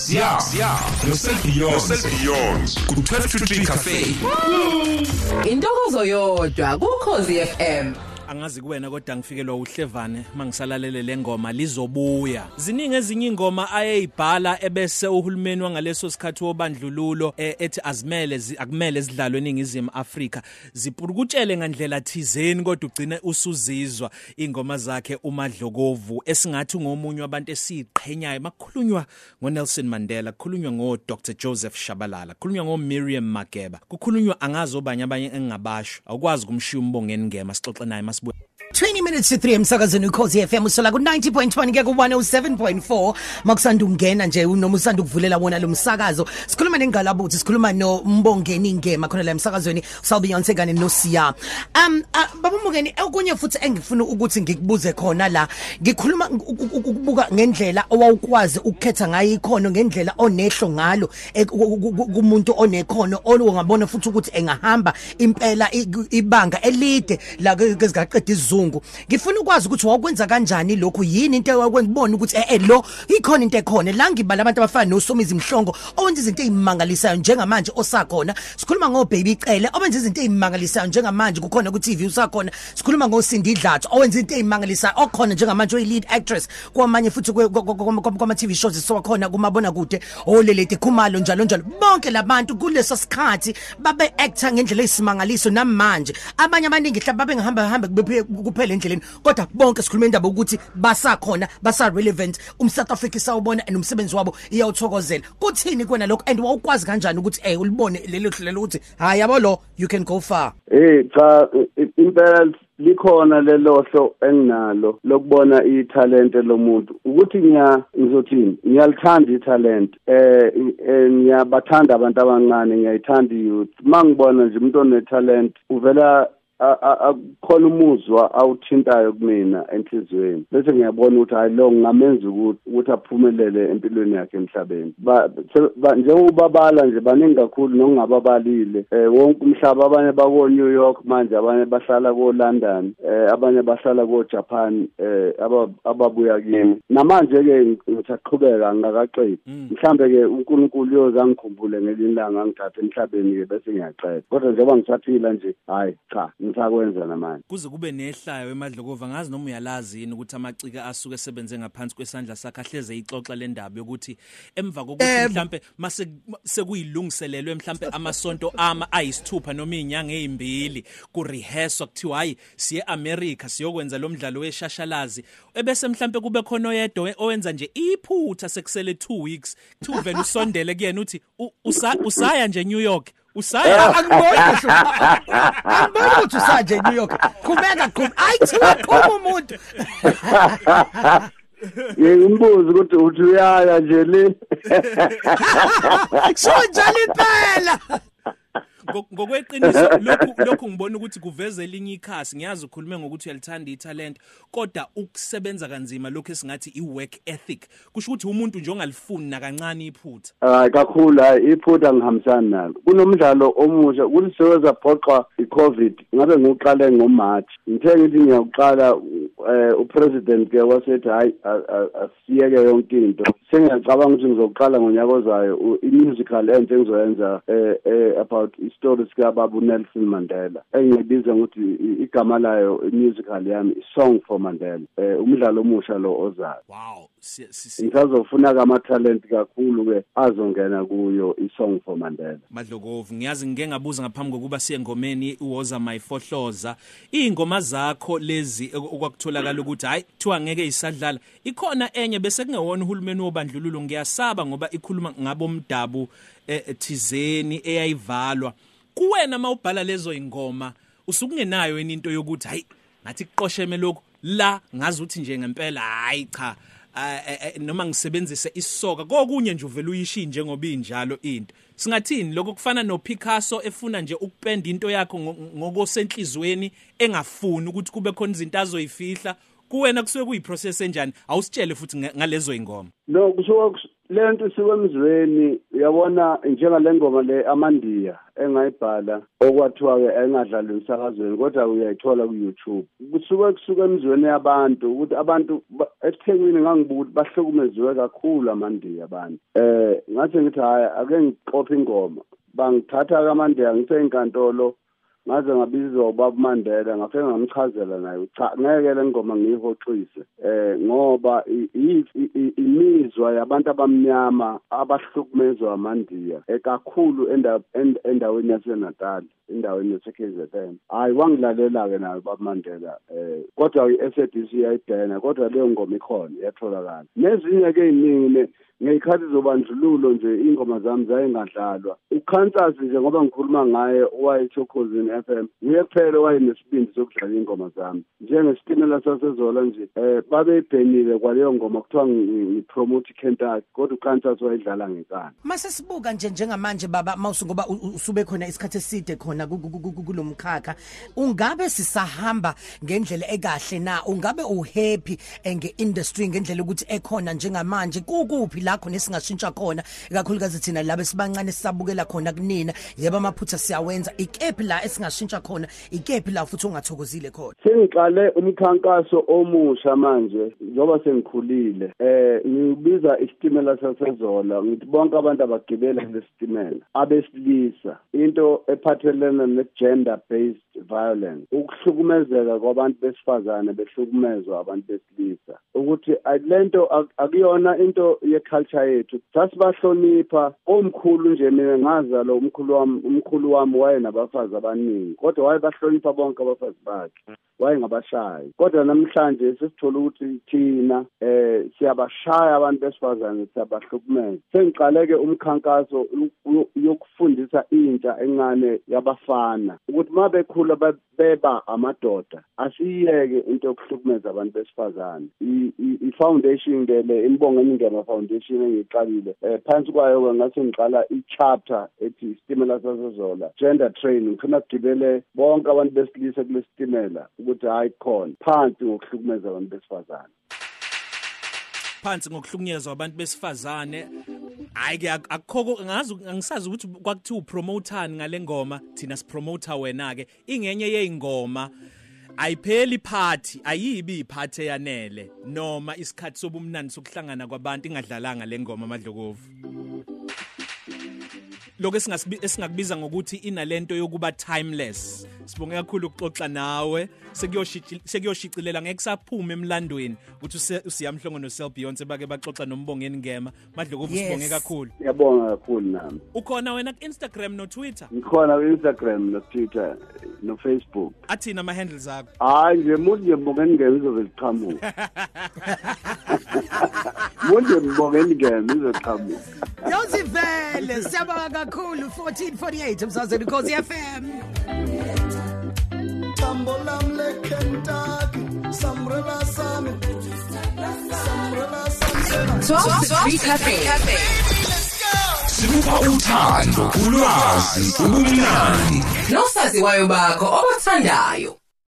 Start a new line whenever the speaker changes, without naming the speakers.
siya. Siya. No Selbeyond ku 1223 cafe.
Intokozo yodwa kukhozi FM.
Angazi kuwena kodwa ngifikelwa uhlevane mangisalalele lengoma lizobuya. Ziningi ezinye ingoma ayeyibhala ebese uhulumeni wangaleso sikhathi wobandlululo eh, ethi azimele zi- akumele zidlalwe eningizimu Afrika. Zipurukutshele ngandlela thizeni kodwa ugcine usuzizwa ingoma zakhe umadlokovu esingathi ngomunye wabantu esiqhenyayo makukhulunywa ngoNelson Mandela kukhulunywa ngo Dr Joseph Shabalala kukhulunywa ngo Miriam Makeba kukhulunywa angazi obanye abanye engingabasho. Awukwazi kumshiya umbongeni ngema sixoxe naye masibuye
20 minutes to 3 emsakazweni ukhosi FM usola ku 90.1 ke ku 107.4 makusanda ungena nje noma usanda ukuvulela wona lo msakazo. Sikhuluma nengalabuthi sikhuluma no Mbongeni Ngema khona la emsakazweni. Sal Beyonce kane no Sia um uh, baba Mbongeni okunye futhi engifuna ukuthi ngikubuze khona la ngikhuluma ukubuka ngendlela owawukwazi ukukhetha ngayo ikhono ngendlela onehlo ngalo ku- kumuntu onekhono ongabona futhi ukuthi engahamba impela ibanga elide la kezigaqeda izungu ngifuna ukwazi ukuthi wawukwenza kanjani lokhu? Yini into ewakwengibona ukuthi eh eh, lo ikhona into ekhona. La ngibala abantu abafana nosomizi mhlongo owenza izinto ezimangalisayo njengamanje osakhona. Sikhuluma ngo baby cele owenza izinto ezimangalisayo njengamanje. Kukhona ku TV usakhona. Sikhuluma ngo Cindy Dlatho owenza izinto ezimangalisayo okhona njengamanje oyi lead actress kwamanye futhi kwama TV shows sokhona kumabona kude olelete khumalo njalo njalo. Bonke labantu kuleso sikhathi babe actor ngendlela esimangaliso namanje. Abanye abaningi mhlawumbe babe ngihamba hamba kuphela endleleni kodwa bonke sikhuluma indaba ukuthi basakhona basa relevant umSouth Africa sawubona and umsebenzi wabo iyawuthokozela. Kuthini kwena lokho and wawukwazi kanjani ukuthi eh ulibone lelo hlelo ukuthi hayi yabo lo you can go far.
Eh cha i- i- impela likhona lelohlo enginalo lokubona ithalente lomuntu. Ukuthi ngiya ngizothini? Ngiyalithanda ithalente eh i- eh, ngiyabathanda abantu abancane ngiyayithanda youth. Mangibona nje umuntu onetalent uvela a- a- akukhona umuzwa awuthintayo kumina enhlizweni. Bese ngiyabona ukuthi hayi lo ngamenza ukuthi ukuthi aphumelele empilweni yakhe emhlabeni. Ba- se- ba- njengobabala nje baningi kakhulu nokungababalile. Eh wonke umhlaba abanye bako New York manje abanye bahlala ko London eh abanye bahlala ko Japan eh aba- ababuya kimi. Namanje ke ngisaqhubeka ngakaqedi mhlambe ke uNkulunkulu uyoza ngikhumbule ngelinye ilanga ngithathe emhlabeni ke bese ngiyaqeda. Kodwa njengoba ngisaphila nje hayi cha ngisakwenza namanje.
Kuze kube nehlayo emadlokova ngazi noma uyalazi yini ukuthi amacika asuke esebenze ngaphansi kwesandla sakhe ahleze ixoxa le ndaba yokuthi emva kokuthi mhlambe mase sekuyilungiselelwe mhlambe amasonto ama ayisithupha noma izinyanga ezimbili ku rehearsal kuthiwa hayi siye America siyokwenza lo mdlalo weshashalazi. Ebese mhlambe kube khona oyedwa owenza nje iphutha sekusele 2 weeks kuthiwa vele usondele kuyena uthi "U- usa- usaya nje New York. Usaya
angiboni ngisho angiboni ukuthi usanje New York. Qhubeka qhubeka ayithiwa qhuma umuntu
ngimbuza ukuthi uthi uyaya nje le
so njalo impela
Ngo- ngokweqiniso lokhu lokhu ngibona ukuthi kuveza elinye ikhasi. Ngiyazi ukhulume ngokuthi uyalithanda italent kodwa ukusebenza kanzima lokho esingathi iwork ethic kusho ukuthi umuntu nje ongalifuni nakancane iphutha.
Hayi kakhulu hayi iphutha ngihambisani nalo. Kunomdlalo omusha ukuthi sewenza phoqa i-covid ngabe ngiwuqale ngomarch. Ngithe ngithi ngiyawuqala eh upresident ke wasethi hayi a- a- asiyeke yonke into. Sengiyacabanga ukuthi ngizoqala ngonyaka ozayo u- i-musical enhle engizoyenza eh eh about istory sika baba uNelson Mandela engibiza ukuthi igama layo i-musical yami i-song for Mandela eh umdlalo omusha lo ozayo.
Wow
ngisazofuna ke ama-talent kakhulu ke azongena kuyo i-song for Mandela.
Madlokovu ngiyazi ngike ngabuza ngaphambi kokuba siye ngomeni uwoza mayifohloza ingoma zakho lezi okwakutholakala ukuthi hayi kuthiwa ngeke isadlala ikhona enye bese kungewona uhulumeni wobandlululo. Ngiyasaba ngoba ikhuluma ngabomdabu eh, eh, eyayivalwa. Kuwena mawubhala lezo ingoma usukungenayo yini into yokuthi hayi ngathi kuqosheme lokhu la ngazi ukuthi nje ngempela hayi cha eh, eh, eh, noma ngisebenzise isoka. Kokunye nje uvela uyishiye njengoba injalo into. Singathini? Lokho kufana no Picasso efuna nje ukupenda into yakho ngo- ngokosenhlizweni engafuni ukuthi kube khona izinto azoyifihla. Kuwena kusuke kuyiprocess enjani awusitshele futhi nga- ngalezo ingoma.
No kusuka le nto isuke emzweni uyabona njengale ngoma le amandiya engayibhala okwathiwa-ke engadlali emsakazweni kodwa uyayithola ku-youtube. Kusuke kusuka emzweni yabantu ukuthi abantu ba- ethekwini ngangibuka ukuthi bahlukumeziwe kakhulu amandiya abantu. Um ngathi ngithi hhayi ake ngiqophe ingoma. Bangithatha-ke amandiya ngisey'nkantolo ngaze ngabizwa ubaba Mandela ngafike ngamchazela naye cha ngeke le ngoma ngiyihoxise eh ngoba i- i- i- i- imizwa yabantu abamnyama abahlukumezwa amandiya ekakhulu enda- end- endaweni yaseNatal endaweni yaseKZN. Hayi wangilalela ke naye ubaba Mandela eh kodwa iSABC iyayidena kodwa leyo ngoma ikhona iyatholakala. Nezinye ke eziningi ngeyikhathi zobandlululo nje ingoma zami zayingadlalwa ukhansas nje ngoba ngikhuluma ngaye owayechokozini FM nguye kuphela owayenesibindi sokudlala ingoma zami. Njengesitimela sasezola nje eh babeyibhenile kwaleyo ngoma kuthiwa ngi- ngipromote Kentucky kodwa ukhansas wayedlala ngenkani.
Mase sibuka nje njengamanje baba mawusu ngoba u- u- usube khona isikhathi eside khona ku- ku- ku- ku- kulomkhakha ungabe sisahamba ngendlela ekahle na? Ungabe uhappy eh, ngeindustry ngendlela ukuthi ekhona njengamanje? Kukuphi la khona esingashintsha khona ikakhulukazi thina labe sibancane sisabukela khona kunina. Yebo amaphutha siyawenza. Ikephi la esingashintsha khona? Ikephi la futhi ungathokozile khona?
Sengiqale umkhankaso omusha manje njoba sengikhulile. Eh ngibiza isitimela sasezola. Ngithi bonke abantu abagibela lesitimela abesilisa. Into ephathelene ne-gender based violence ukuhlukumezeka kwabantu besifazane behlukumezwa abantu besilisa. Ukuthi ay- lento ak- akuyona into ye-culture yethu. Sasibahlonipha. Omkhulu nje mina ngazala umkhulu wami umkhulu wami wayenabafazi abaningi kodwa wayebahlonipha bonke abafazi bakhe. Wayengabashayi. Kodwa namhlanje sesithola ukuthi thina eh siyabashaya abantu besifazane siyabahlukumeza. Sengiqale-ke umkhankaso u- u- yokufundisa intsha encane yabafana ukuthi uma bekhula ba- beba amadoda asiyeke into yokuhlukumeza abantu besifazane. I- i- i-foundation ke le imbongeni ngema foundation engiyiqalile eh phansi kwayo-ke ngase ngiqala i-chapter ethi isitimela sasezola gender training. Ngifuna kugibele bonke abantu besilisa kule sitimela ukuthi hayi khona. Phansi ngokuhlukumeza abantu besifazane.
Phansi ngokuhlukunyezwa abantu besifazane. Hayi ke ak- akukho ngazi angisazi ukuthi kwakuthiwa upromotani ngale ngoma thina sipromoter wena ke ingenye yeingoma ayipheli party ayibi iphathi eyanele noma isikhathi sobumnandi sokuhlangana kwabantu ingadlalanga le ngoma amadlokovu lokho esingakubiza ngokuthi inalento yokuba timeless. Sibonge kakhulu ukuxoxa nawe. Sekuyoshicil- sekuyoshicilela ngeke saphume emlandweni. Ukuthi usiyamhlongo nosel beyonce bake baxoxa nombongeni ngema madlokovu
Yes.
sibonge kakhulu.
Ngiyabonga kakhulu nami.
Ukhona wena ku-instagram no-twitter?
Ngikhona ku-instagram no-twitter no-facebook.
Athina ama-handles akho.
Hayi nje muthi nje mbongeni ngeme izove ziqhamuka. Muthi nje mbongeni ngeme izoqhamuka
yozivele siyabonga kakhulu 1448 emsazweni cause FM
Tambo lam le Kentucky, Sambrela sami, Sambrela sami.
12 to 3 Cafe.
Sikupha uthando, ulwazi, ubumnandi.
Nosaziwayo bakho obathandayo.